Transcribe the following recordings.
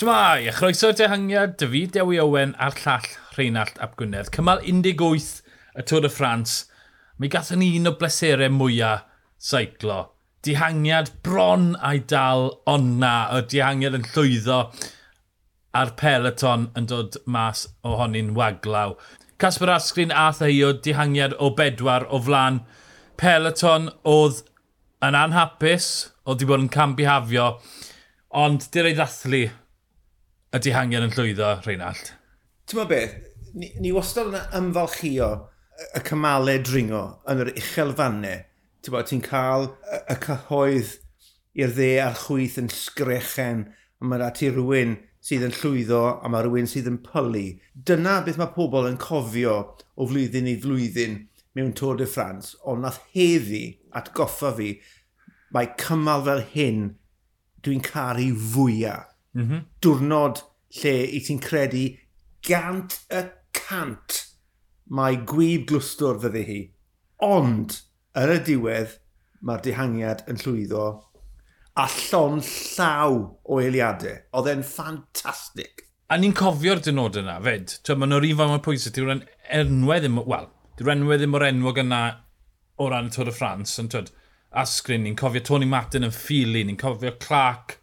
Shmai, a chroeso'r dehangiad, David Dewi Owen a'r llall Rheinald Ap Gwynedd. Cymal 18 y Tôr y Ffrans. Mi gathon ni un o bleserau mwyaf seiclo. Dihangiad bron a'i dal onna o dihangiad yn llwyddo a'r peleton yn dod mas ohoni'n waglaw. Casper Asgrin a Theio dihangiad o bedwar o flan peleton oedd yn anhapus, oedd wedi bod yn cambihafio, ond dy'r ei ddathlu y dihangiad yn llwyddo, Rheinald? Ti'n beth, ni, ni wastad yn ymfalchio y cymalau dringo yn yr uchelfannau. Ti'n bod, ti'n cael y, y cyhoedd i'r dde a'r chwyth yn sgrechen, a mae ti rhywun sydd yn llwyddo a mae rhywun sydd yn pylu. Dyna beth mae pobl yn cofio o flwyddyn i flwyddyn mewn Tour de France, ond nath heddi atgoffa fi, mae cymal fel hyn dwi'n caru fwyaf. Mm -hmm. Diwrnod lle i ti'n credu gant y cant mae gwyb glwstwr fyddi hi. Ond, yn y diwedd, mae'r dihangiad yn llwyddo a llon llaw o eiliadau. Oedd e'n ffantastig. A ni'n cofio'r dynod yna, fed. Mae nhw'r un fan o'r pwysau, di'r enwau ddim, wel, di'r enwau ddim o'r enwog yna o ran y Tôr y Ffrans. Ond, twyd, asgrin, ni'n cofio Tony Martin yn ffili, ni'n cofio Clark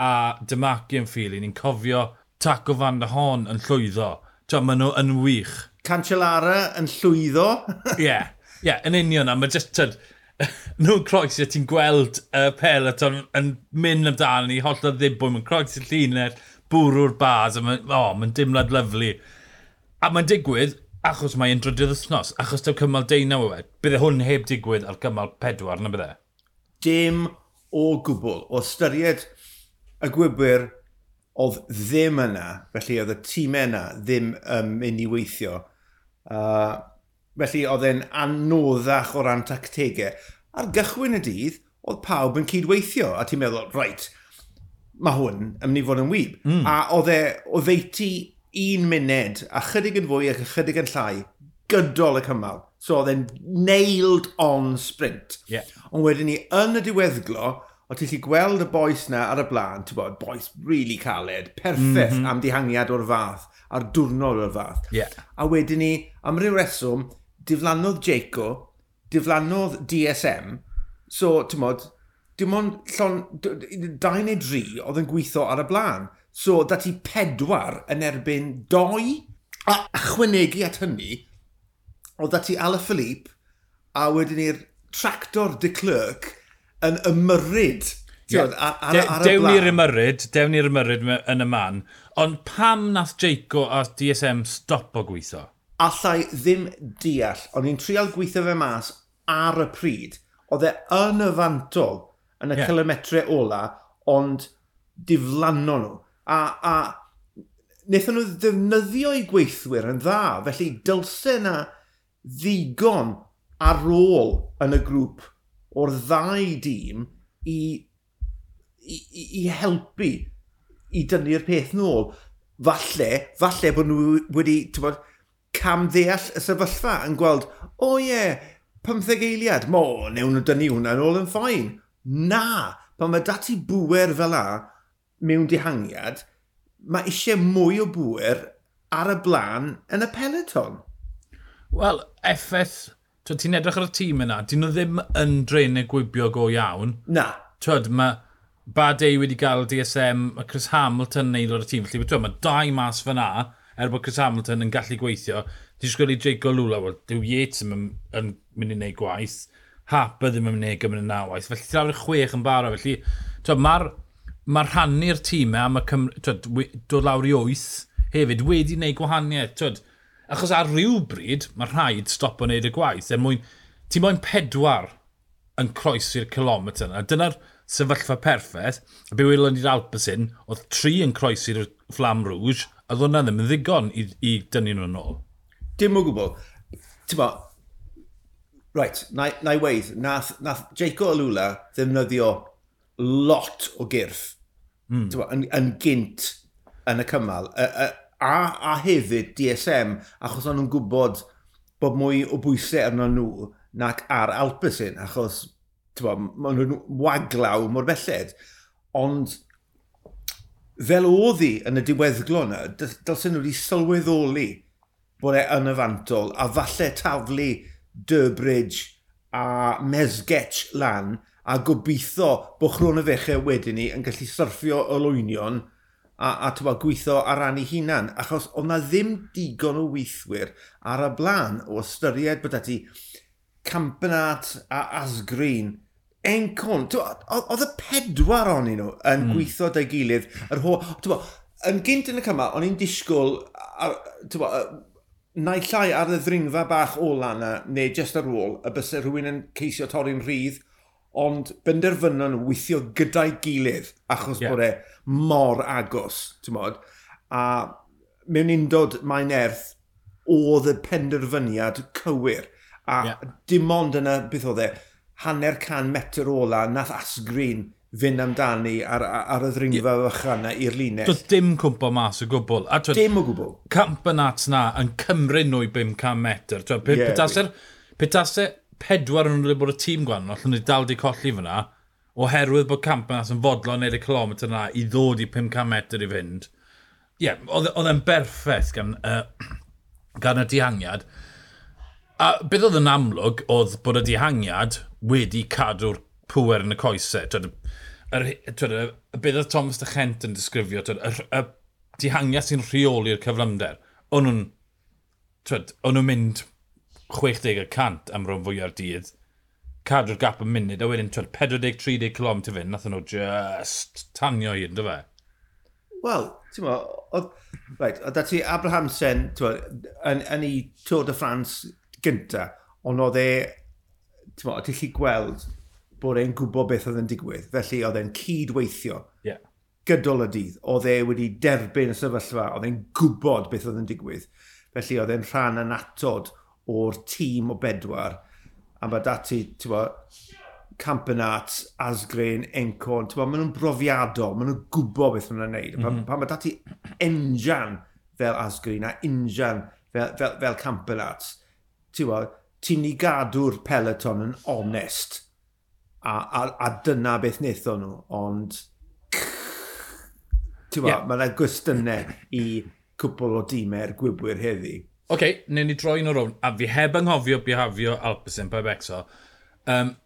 a Dymaki yn ffili. Ni'n cofio Taco Van der Hon yn llwyddo. Tio, maen nhw yn wych. Cancellara yn llwyddo. Ie, yeah, yeah, yn union. Mae just, tyd, nhw'n croesi a ti'n gweld y uh, peloton yn mynd amdano ni, holl o ddibwym, yn croesi llunau, bwrw'r bas, a mae'n oh, ma dimlad lyflu. A mae'n digwydd achos mae'n drydydd wythnos, achos dyw cymal deunaw o wed, Bydde hwn heb digwydd ar cymal pedwar, na bydde? Dim o gwbl. O styried y gwybwyr oedd ddim yna, felly oedd y tîm yna ddim um, mynd i weithio. Uh, felly oedd e'n anoddach o ran tactegau. Ar gychwyn y dydd, oedd pawb yn cydweithio, a ti'n meddwl, right, mae hwn yn mynd i fod yn wyb. Mm. A oedd e o ddeiti un munud, a chydig yn fwy ac chydig yn llai, gydol y cymal. So oedd e'n nailed on sprint. Yeah. Ond wedyn ni, yn y diweddglo, o ti'n lli gweld y boes na ar y blaen, ti'n bod, boes really caled, perffaith mm -hmm. am dihangiad o'r fath, a'r diwrnod o'r fath. Yeah. A wedyn ni, am ryw reswm, diflannodd Jaco, diflannodd DSM, so, ti'n bod, dim ond llon, dau neu dri oedd yn gweithio ar y blaen. So, dati pedwar yn erbyn doi, a chwynegu at hynny, oedd dati Ala Philippe, a wedyn ni'r tractor de Clerc, yn ymyryd. Yeah. Tiod, ar, ar, ar dewn ni'r ymyryd, dewn ni'r ymyryd yn y man. Ond pam nath Jaco a DSM stop o gweithio? Allai ddim deall, ond ni'n trial gweithio fe mas ar y pryd. Oedd e yn y fantol yn y yeah. kilometre ola, ond diflanno nhw. A, a wnaethon nhw ddefnyddio i gweithwyr yn dda, felly dylse yna ddigon ar ôl yn y grŵp o'r ddau dîm i, i, i helpu i dynnu'r peth nôl. Falle, falle bod nhw wedi bod, cam ddeall y sefyllfa yn gweld, o oh, ie, yeah, 15 eiliad, mo, newn nhw dynnu hwnna'n ôl yn ffain. Na, pan mae dati bwer fel la mewn dihangiad, mae eisiau mwy o bwer ar y blaen yn y peleton. Wel, effaith ti'n edrych ar y tîm yna, dyn nhw ddim yn dreinau gwybio go iawn. Na. Twyd, mae Badei wedi gael DSM, mae Chris Hamilton yn aelod y tîm. Felly, twyd, mae dau mas fyna, er bod Chris Hamilton yn gallu gweithio. Ti'n sgwyl i Jake Olula, wel, dyw Yates yn, yn mynd i wneud gwaith. Hapa ddim yn mynd i gymryd yn nawaith. Felly, ti'n awr chwech yn barod. Felly, twyd, mae'r mae rhannu'r tîmau e a mae dod lawr i wyth hefyd wedi wneud gwahaniaeth. Twyd, Achos ar ryw bryd, mae rhaid stop o wneud y gwaith. Er mwyn, ti moyn pedwar yn croesi'r kilometr yna. Dyna'r sefyllfa perffaith. A be welon ni'r Alpes hyn, oedd tri yn croesi'r Flam Rouge, a ddod ddim yn ddigon i, i dynnu nhw'n ôl. Dim o gwbl. Ti'n bo, Right, na, na i weid, nath, nath Jaco Alula ddefnyddio lot o gyrff mm. Bo, yn, yn gynt yn y cymal. Y, y, a, a hefyd DSM, achos o'n nhw'n gwybod bod mwy o bwysau arno nhw nac ar Alpesyn, achos maen nhw'n waglaw mor belled. Ond fel oedd hi yn y diweddglo yna, dylsyn nhw wedi sylweddoli bod e yn y fantol, a falle taflu Durbridge a Mesgetch lan, a gobeithio bod chrôn y fechau wedyn ni yn gallu syrffio y lwynion – a, a tywa, gweithio ar ran ei hunan, achos oedd na ddim digon o weithwyr ar y blaen o ystyried bod e ati campanat a asgrin encon. Oedd y pedwar o'n nhw yn mm. gweithio da'i gilydd. Yr ho, tywa, yn gynt yn y cyma, o'n i'n disgwyl, tywa, neu llai ar y ddringfa bach ola yna, neu just ar ôl, y bysau rhywun yn ceisio torri'n rhydd, ond benderfynon weithio gyda'i gilydd achos yeah. bod e mor agos, ti'n modd. A mewn undod mae'n erth oedd y penderfyniad cywir. A yeah. dim ond yna, beth oedd e, hanner can metr ola, nath asgrin fynd amdani ar, ar y ddringfa yeah. ychan na i'r linell. Doedd dim cwmpo mas o gwbl. A, twyd, dim o gwbl. Camp yn at na yn cymryd nhw i 500 metr. Twyd, pe, yeah, petaser, petaser pedwar yn wedi bod y tîm gwahanol, allan ni dal di colli fyna, oherwydd bod Campas yn fodlon neud y kilometr yna i ddod i 500 metr i fynd. Ie, yeah, oedd e'n berffaith gan, uh, gan y dihangiad. A beth oedd yn amlwg oedd bod y dihangiad wedi cadw'r pwer yn y coesau. Twyd, yr, twyd, y beth oedd Thomas de Chent yn disgrifio, twyd, y, y dihangiad sy'n rheoli'r cyflymder. O'n nhw'n mynd 60% am rhan fwy ar dydd, cadw'r gap yn munud, a wedyn 40-30 km fynd, nath nhw just tanio i, ynddo fe? Wel, ti'n mo, oedd, right, oedd ti Abrahamsen, ti'n yn, yn ei Tour de France gynta, ond oedd e, ti'n mo, oedd ti'n lli gweld bod e'n gwybod beth oedd yn digwydd, felly oedd e'n cydweithio. Yeah. Gydol y dydd, oedd e wedi derbyn y sefyllfa, oedd e'n gwybod beth oedd yn digwydd, felly oedd e'n rhan anatod o'r tîm o bedwar. A mae dati, ti'n bo, Campenat, Asgrin, Encon, ti'n bo, maen nhw'n brofiadol, maen nhw'n gwybod beth maen nhw'n gwneud. Mm -hmm. Pan, mhm. pan mae dati enjan fel Asgrin a injan fel, fel, fel Campenat, ti'n bo, ti'n ni gadw'r peleton yn onest. A, a, a dyna beth wnaethon nhw, ond ti'n bo, yeah. mae'n gwestiynau i cwpl o dîmau'r gwybwyr heddi. Oce, okay, newn ni droi nhw rown. A fi heb anghofio bihafio Alpesyn pa becso. Um,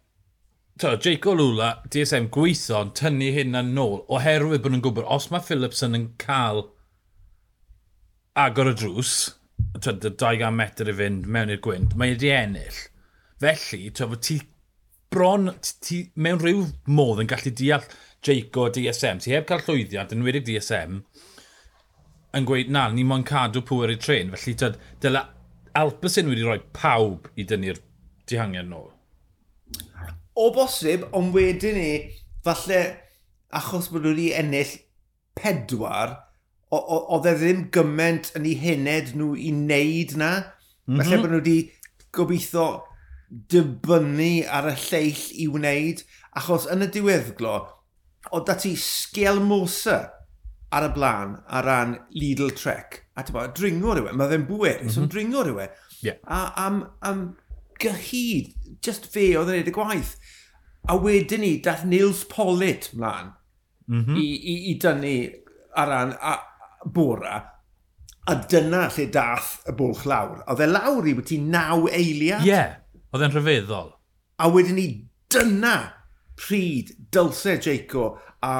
to, Jaco Lula, DSM gweithio yn tynnu hyn yn nôl oherwydd bod nhw'n gwybod os mae Philipson yn cael agor y drws, to, 200 metr i fynd mewn i'r gwynt, mae wedi ennill. Felly, to, fod ti bron, ti, mewn rhyw modd yn gallu deall Jaco DSM. Ti heb cael llwyddiant yn wedi DSM, yn gweud, na, ni mo'n cadw pŵer i tren. Felly, tyd, dyle Alpesyn wedi rhoi pawb i dynnu'r dihangiad nôl. O bosib, ond wedyn ni, falle, achos bod nhw wedi ennill pedwar, oedd e ddim gymaint yn ei hened nhw i wneud na. Mm -hmm. Felly bod nhw wedi gobeithio dibynnu ar y lleill i wneud, achos yn y diweddglo, oedd dati sgelmosa ar y blaen ar ran Lidl Trek. A ti'n bod, dringo rhywun, mae fe'n bwyr, mm -hmm. so'n mhm. dringo rhywun. Yeah. A am, am gyhyd, just fe oedd yn edrych y gwaith. A wedyn ni, dath Nils Pollitt mlaen mm -hmm. i, i, i dynnu ar ran a, a bora. A dyna lle dath y bwlch lawr. Oedd e lawr i bod ti naw eiliad. Ie, yeah, oedd e'n rhyfeddol. A wedyn ni dyna pryd dylse Jaco a,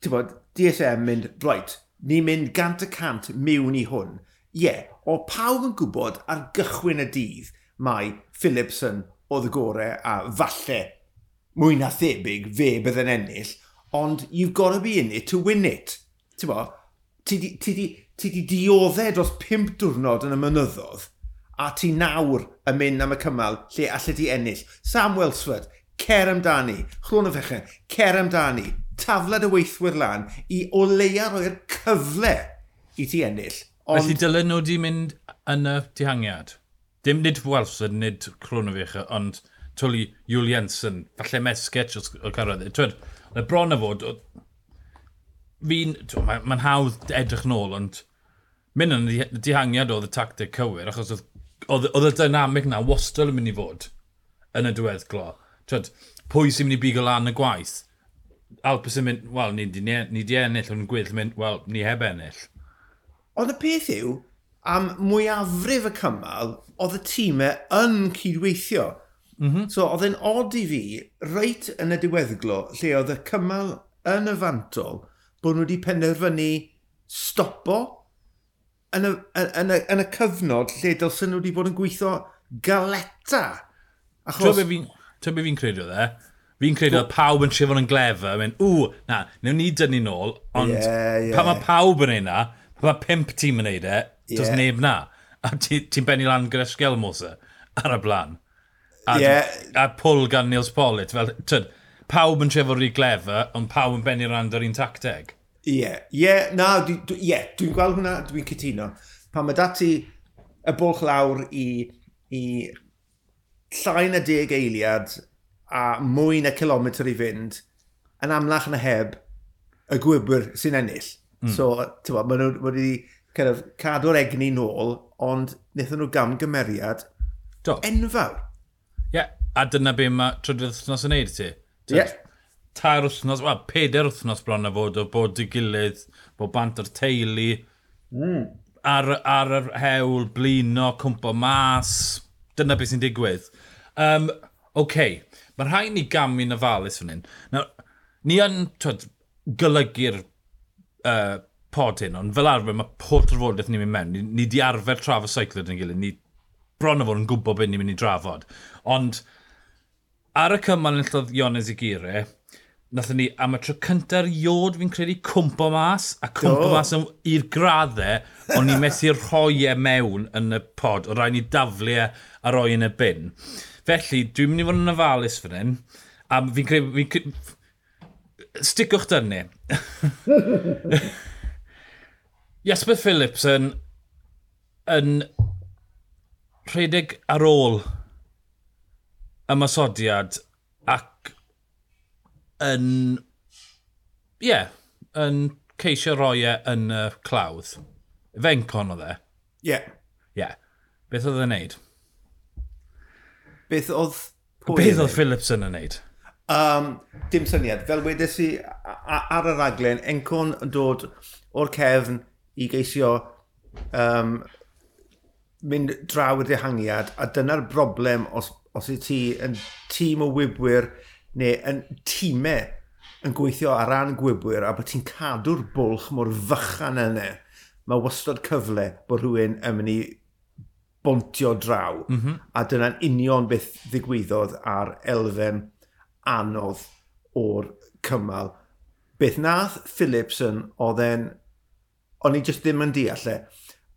ti'n bod, DSM mynd, right, ni'n mynd gant y cant mewn i hwn. Ie, yeah, o pawb yn gwybod ar gychwyn y dydd mae Philipson oedd y gorau a falle mwy na thebyg fe bydd yn ennill, ond you've got to be in it to win it. Ti'n bo, ti di, ti di, ti di dioddau dros pimp diwrnod yn y mynyddodd a ti nawr yn mynd am y cymal lle allai ti ennill. Sam Welsford, cer amdani. Chlwn y fechyn, cer amdani taflad y weithwyr lan i o leia roi'r cyfle i ti ennill. Ond... Felly dylen nhw di mynd yn y dihangiad? Dim nid Walsyn, nid Cronofich, ond twli Juliansen, falle mes sketch o cyrraedd. Twyd, y bron o fod, fi'n, mae'n ma hawdd edrych nôl, ond mynd yn y dihangiad oedd y tactic cywir, achos oedd, oedd y dynamic na wastad yn mynd i fod yn y diweddglo. Twyd, pwy sy'n mynd i bigo lan y gwaith? Alpes yn mynd, wel, ni, ni, ni di ennill, ond gwyll mynd, wel, ni heb ennill. Ond y peth yw, am mwyafrif y cymal, oedd y tîmau yn cydweithio. Mm -hmm. So, oedd e'n od i fi, reit yn y diweddglo, lle oedd y cymal yn y fantol, bod nhw wedi penderfynu stopo yn y, yn, y, yn y cyfnod lle dylsyn nhw wedi bod yn gweithio galeta. Achos... Ti'n be fi'n credu o dde? Fi'n credu oedd pawb yn trefod yn glefa, mynd, ww, na, newn ni dynnu nôl, ond yeah, yeah. pa mae pawb yn ei na, pa mae pimp tîm yn ei de, does yeah. neb na. A ti'n ti benni lan gyda Sgelmosa ar y blaen. A, yeah. a pwl gan Niels Pollitt. Fel, tyd, pawb yn trefod rhi glefa, ond pawb yn benni rand o'r un tacteg. Ie, yeah. ie, yeah, na, dwi'n dwi, yeah, dwi gweld hwnna, dwi'n cytuno. Pan mae dati y bwlch lawr i, i llai na deg eiliad a mwy na kilometr i fynd, yn amlach na heb y gwybr sy'n ennill. Mm. So, ti'n bod, maen nhw wedi kind of, cadw'r egni nôl, ond wnaethon nhw gam gymeriad Do. enfawr. Ie, yeah. a dyna be mae trydydd wythnos yn neud ti. Ie. Yeah. Tair wythnos, wel, peder wythnos bron na fod o bod i gilydd, bod bant o'r teulu, mm. ar, ar yr hewl, blino, cwmpo mas, dyna beth sy'n digwydd. Um, Oce, okay mae rhaid ni gamu'n ofalus fan hyn. Nawr, ni yn twyd, golygu'r uh, pod hyn, ond fel arfer mae pob trafodaeth ni'n mynd mewn. Ni, ni di arfer trafod seiclod yn gilydd. Ni bron o fod yn gwybod beth ni'n mynd i drafod. Ond ar y cymal yn llodd Iones i gire, nathon ni am y tro cyntaf iod fi'n credu cwmpo mas, a cwmpo Do. mas i'r graddau, ond ni methu rhoi e mewn yn y pod, o rai ni daflu e a roi yn y bin. Felly, dwi'n mynd i fod yn ofalus fan hyn, a fi'n credu... Fi, cre... Sticwch dynnu. Jasper Phillips yn, yn rhedeg ar ôl ymasodiad ac yn, ie, yeah, yn ceisio roi e yn y clawdd. Fencon o dde. Ie. Yeah. Ie. Yeah. Beth oedd e'n neud? beth oedd... Beth oedd Phillipson yn neud? Um, dim syniad. Fel wedes i ar y raglen, Encon yn dod o'r cefn i geisio um, mynd draw i'r dehangiad, a dyna'r broblem os, os y ti yn tîm o wybwyr neu yn tîmau yn gweithio ar ran gwybwyr a bod ti'n cadw'r bwlch mor fychan yna, mae wastad cyfle bod rhywun yn mynd i bontio draw. Mm -hmm. A dyna'n union beth ddigwyddodd ar elfen anodd o'r cymal. Beth nath Philipson oedd e'n... O'n i just ddim yn deall e.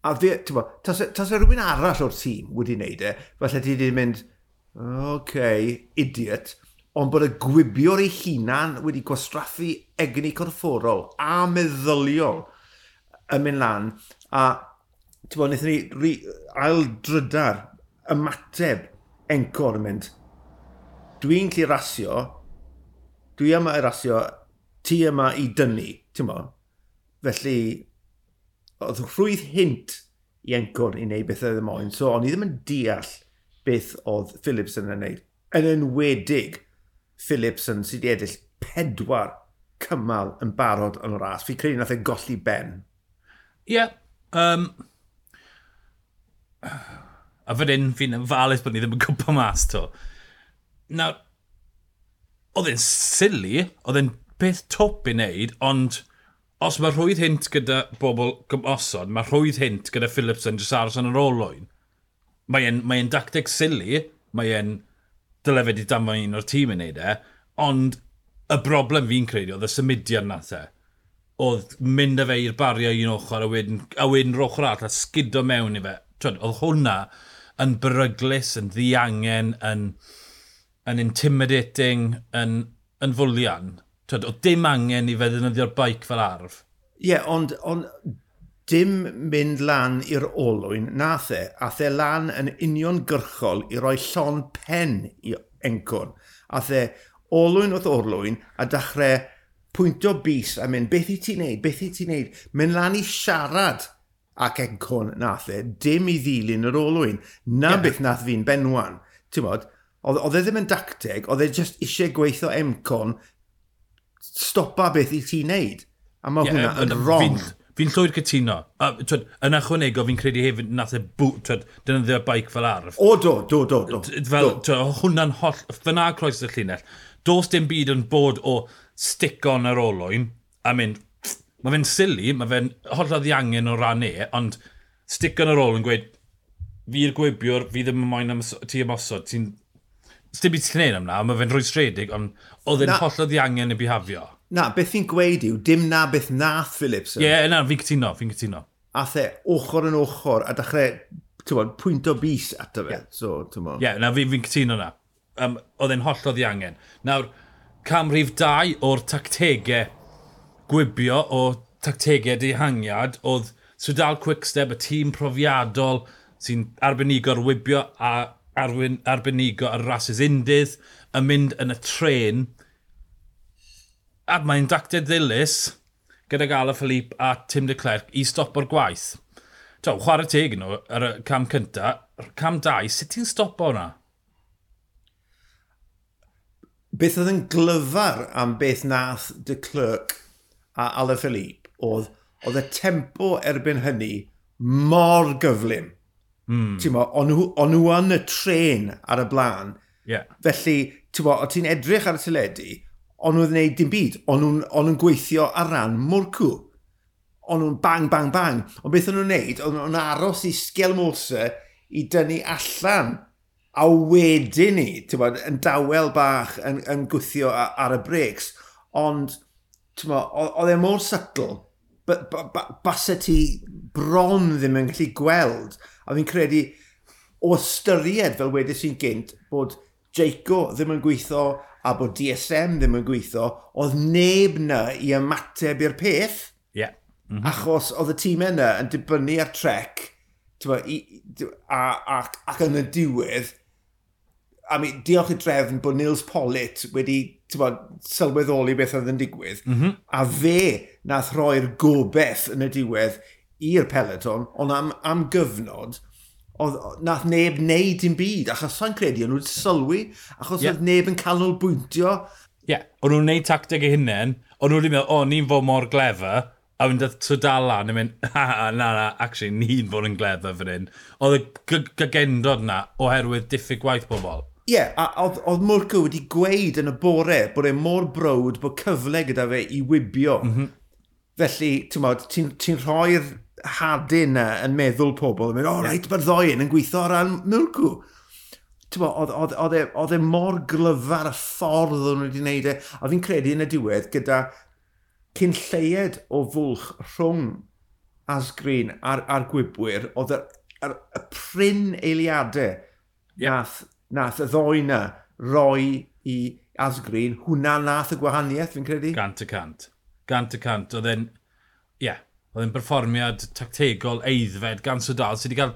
A fi, ti'n bo, tas e, e rhywun arall o'r tîm wedi wneud e, falle ti wedi mynd, okay, idiot, ond bod y gwibio'r ei hunan wedi gwastraffu egni corfforol a meddyliol yn mynd lan, a bod, wnaethon ni ri, ail drydar ymateb encor yn mynd, dwi'n lli rasio, dwi yma i rasio, ti yma i dynnu, ti'n bod. Felly, oedd rhwydd hint i encor i wneud beth oedd e y moyn, so o'n i ddim yn deall beth oedd Phillips yn wneud. Yn enwedig, Phillips yn sydd wedi edrych pedwar cymal yn barod yn y ras. Fi credu nath e golli ben. Ie. Yeah. Um, A fyd un, fi'n falus bod ni ddim yn gwybod mas to. Nawr, oedd e'n sili, oedd e'n beth top i wneud, ond os mae rhwydd hint gyda bobl gymosod, mae rhwydd hint gyda Phillips yn jyst aros yn yr olwyn. mae e'n mae dacteg sili, mae'n dyle fe di danfon un o'r tîm yn neud e, ond y broblem fi'n credu oedd y symudiad na the. Oedd mynd â fe i'r bariau un ochr a wedyn, a wedyn roch arall a sgudo mewn i fe twyd, oedd hwnna yn beryglis, yn ddiangen, yn, yn intimidating, yn, yn fwlian. Twyd, oedd dim angen i fe ddefnyddio'r baic fel arf. Ie, yeah, ond, ond dim mynd lan i'r olwyn, nath e, a the lan yn uniongyrchol i roi llon pen i encwr. A the olwyn wrth olwyn a dechrau pwyntio bus a mynd, beth i ti'n neud, beth i ti'n neud, mynd lan i siarad ac encon nath e, dim i ddilyn yr olwyn. Na yeah. beth nath fi'n benwan. Ti'n bod, oedd e ddim yn dacteg, oedd e just eisiau gweithio emcon stopa beth i ti wneud. A mae yeah, hwnna yn wrong. Fi'n fi llwyr cytuno. A, twyd, yn ychwanegol, fi'n credu hefyd nath e bwt, twyd, dyna ddeo baic fel arf. O, do, do, do. do. Fel, twyd, hwnna'n holl, fyna croes y llinell. Does dim byd yn bod o stick on yr olwyn a mynd, Mae fe'n silly, mae fe'n hollol ddiangen o ran e, ond sticon ar ôl yn gweud, fi'r gwebiwr, fi ddim yn moyn am ti ymosod, ti'n... Stib i ti'n gwneud amna, mae fe'n rwystredig, ond oedd e'n hollol ddiangen i bihafio. Na, beth fi'n gweud yw, dim na beth nath Phillips. Ie, yeah, na, fi'n cytuno, fi'n cytuno. A the, ochr yn ochr, a dechrau, ti'n bod, pwynt o bus ato fe. Yeah. So, ti'n bod. Ie, yeah, na, fi'n fi cytuno na. Um, oedd e'n hollol ddiangen. Nawr, cam rhif 2 o'r tactegau gwibio o tactegau dehangiad oedd Swydal Quickstep, y tîm profiadol sy'n arbenigo'r wibio a arwyn, arbenigo ar rases undydd yn mynd yn y tren. A mae'n dactau ddilys gyda Gala Philippe a Tim de Clerc i stop o'r gwaith. To, chwarae teg nhw ar y cam cynta. Cam 2, sut ti'n stopo hwnna? Beth oedd yn glyfar am beth nath de Clerc a Ala Philippe, oedd, oedd y tempo erbyn hynny mor gyflym. Mm. Ti'n mo, o'n nhw yn y tren ar y blaen. Yeah. Felly, ti'n mo, o ti'n edrych ar y teledu, o'n nhw'n gwneud dim byd. O'n nhw'n gweithio ar ran mwrcw. O'n nhw'n bang, bang, bang. Ond beth o'n nhw'n gwneud, o'n nhw'n aros i sgel i dynnu allan. A wedyn ni, ti'n mo, yn dawel bach yn, yn gwythio ar, ar y breaks. Ond oedd e mor subtle, basa ti bron ddim yn gallu gweld, a fi'n credu o ystyried fel wedys i'n gynt bod Jeico ddim yn gweithio a bod DSM ddim yn gweithio, oedd neb na i ymateb i'r peth. Yeah. Mm -hmm. Achos oedd y tîm yna yn dibynnu ar trec, tywa, i, a, a, ac yn y diwedd, a mi diolch i drefn bod Nils Pollitt wedi bod, sylweddoli beth oedd yn digwydd. Mm -hmm. A fe nath roi'r gobeith yn y diwedd i'r peleton, ond am, am gyfnod, oedd, nath neb wneud dim byd, achos sa'n credu, o'n nhw'n sylwi, achos yeah. oedd neb yn canolbwyntio. Ie, yeah. o'n nhw'n neud tacteg eu hunain, o'n nhw'n meddwl, o, ni'n fod mor glefer, a fynd at lan, yn mynd, ha, ha, na, na, actually, ni'n fod yn glefer fan hyn. Oedd y gygendod na, oherwydd diffyg gwaith pobl. Ie, yeah, a oedd Mwrco wedi gweud yn y bore bod e mor browd bod cyfle gyda fe i wybio. Mm -hmm. Felly, ti'n modd, ti'n ti rhoi'r hadyn na yn meddwl pobl, yn mynd, o, oh, yeah. reit, mae'r ddoen yn gweithio ar ran Mwrco. Ti'n Oedd e mor glyfar y ffordd o'n wedi wneud e, a fi'n credu yn y diwedd gyda cyn lleied o fwlch rhwng asgrin a'r, ar gwybwyr, oedd y, y, y pryn eiliadau yeah. nath nath y ddoi na roi i asgrin, hwnna nath y gwahaniaeth fi'n credu. Gant y cant. Gant y cant. Oedd e'n, ie, yeah, oedd e'n perfformiad tactegol eiddfed gan Sodal sydd wedi cael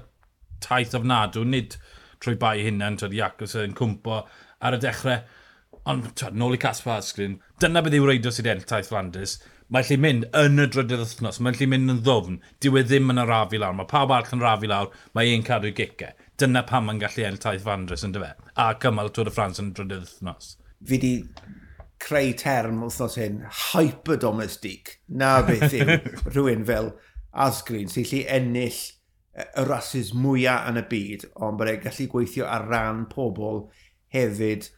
taith ofnadw, nid trwy bai hynna'n, twyd Iacos yn cwmpo ar y dechrau. Ond, twyd, nôl i Casper Asgrin, dyna beth yw reidio sydd enll taith Flanders. Mae'n lle mynd yn y drydydd wythnos, mae'n lle mynd yn ddofn, dyw e ddim yn y rafi lawr, mae pawb arall yn rafi lawr, mae un cadw i gicau dyna pam mae'n gallu ennill taith Fandres yn dyfe. A cymal Tŵr y Ffrans yn drydydd wythnos. Fi di creu term wythnos hyn, hyperdomestic. Na beth yw rhywun fel Asgrin sy'n lli ennill e, y rasis mwyaf yn y byd, ond bod e'n gallu gweithio ar ran pobl hefyd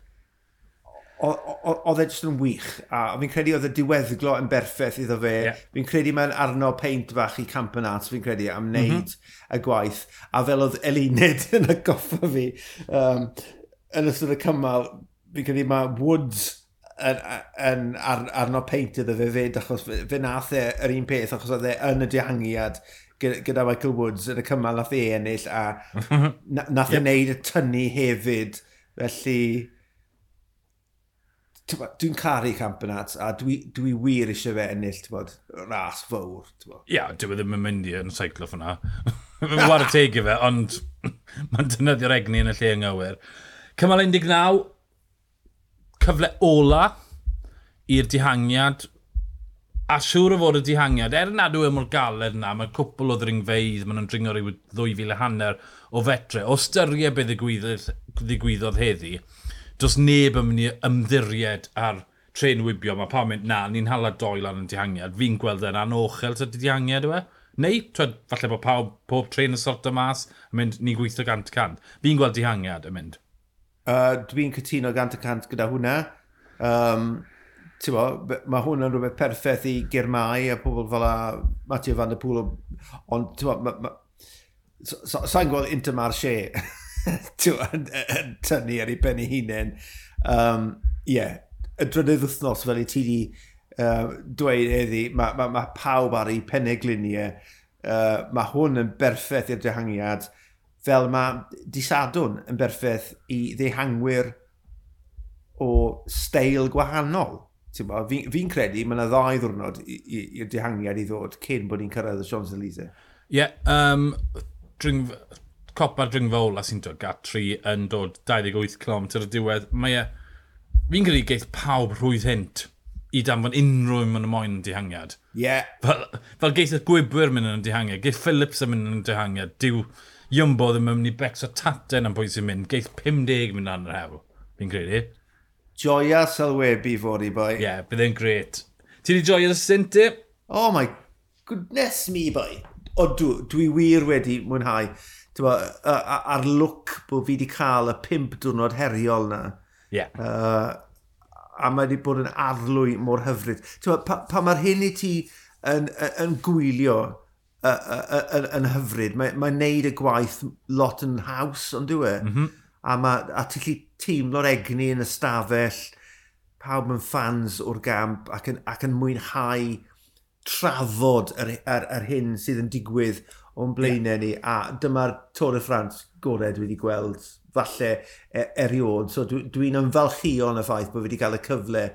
oedd e jyst yn wych, a fi'n credu oedd y diweddglo yn berffaith iddo fe. Yeah. Fi'n credu mae'n arno peint fach i Campanat, fi'n credu, am mhm. wneud mm -hmm. y gwaith. A fel oedd Elinid yn y goffa fi, um, yn ystod y cymal, fi'n credu mae Woods yn, yn ar, arno peint iddo fe fyd, achos fe, fe nath e yr un peth, achos oedd e yn y dihangiad gyda Michael Woods yn y cymal nath e ennill, a nath e yep. wneud y tynnu hefyd. Felly, dwi'n caru campionat a dwi, dwi wir eisiau fe ennill, ti'n bod, ras fawr. ti'n bod. Ia, yeah, dwi e ddim yn mynd i yn seiclo fyna. Mae'n war y teg i fe, ond mae'n dynyddio'r egni yn y lle ynghywyr. Cymal 19, cyfle ola i'r dihangiad. A siŵr o fod y dihangiad, er nad yw e mor galed yna, mae cwpl o ddringfeidd, mae'n dringo rhyw 2,000 hanner o fetre. O styried beth ddigwyddodd heddi, does neb yn mynd i ymddiried ar tren wybio, mae pawb mynd, na, ni'n hala doel ar yn dihangiad, fi'n gweld e'n anochel sydd wedi dihangiad yw e? Neu, twed, falle bod pawb, pob tren yn sort o mas, yn mynd, ni'n gweithio gant y cant. Fi'n gweld dihangiad yn mynd. Uh, Dwi'n cytuno gant y cant gyda hwnna. Um, bo, mae hwn yn rhywbeth perffaith i Germai a pobl fel a Matthew Van Der Pŵl. Ond, ti'n bo, sa'n so, gweld Intermarché yn tynnu ar ei ben ei hunain. Um, yeah, y drydydd wythnos fel i ti di uh, dweud eddi, mae ma, ma pawb ar ei penegluniau. Uh, mae hwn yn berffaith i'r dehangiad, fel mae disadwn yn berffaith i ddehangwyr o steil gwahanol. Fi'n fi credu mae yna ddau ddwrnod i'r dehangiad i ddod cyn bod ni'n cyrraedd y Champs-Élysées. Ie, yeah, um, dring, copa'r dringfa ola sy'n dod gatri yn dod 28 km y diwedd. Mae e, fi'n credu geith pawb rhwydd hint i danfon unrhyw un yn y moyn yn dihangiad. Ie. Yeah. Fel, fel geith y gwybwyr mynd yn y dihangiad, geith Phillips yn mynd yn y dihangiad, diw Iwmbo ddim yn mynd i becso taten am pwy sy'n mynd, geith 50 mynd yn yr hewl, fi'n credu. Joia sylwebu fod i boi. Ie, yeah, bydd e'n gret. Ti wedi joio'r stint Oh my goodness me boi. O, dwi, dwi wir wedi mwynhau a'r look bod fi wedi cael y pimp diwrnod heriol na. Yeah. Uh, a mae wedi bod yn arlwy mor hyfryd. Ti'n pa, pa mae'r hyn i ti yn, yn, yn gwylio yn, yn hyfryd, mae'n mae neud y gwaith lot yn haws, ond dwi e? Mm -hmm. A, ma, a ti'n lli teimlo'r egni yn ystafell, pawb yn fans o'r gamp ac yn, ac yn mwynhau trafod yr, yr, yr hyn sydd yn digwydd o'n blaenau yeah. ni, a dyma'r Tôr y Ffrans gorau dwi wedi gweld falle e, eriod. So dwi'n dwi ymfalchio yn y ffaith bod fi wedi cael y cyfle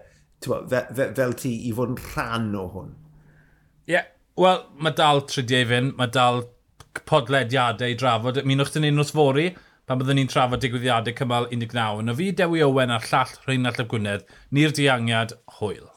twa, fe, fe, fel ti i fod yn rhan o hwn. Ie, yeah. wel, mae dal tridiau fynd, mae dal podlediadau i drafod. Mi nwch dyn ni'n fori, pan byddwn ni'n trafod digwyddiadau cymal 19. Na fi, Dewi Owen, a'r llall Rheinald Ap Gwynedd, ni'r diangiad, hwyl.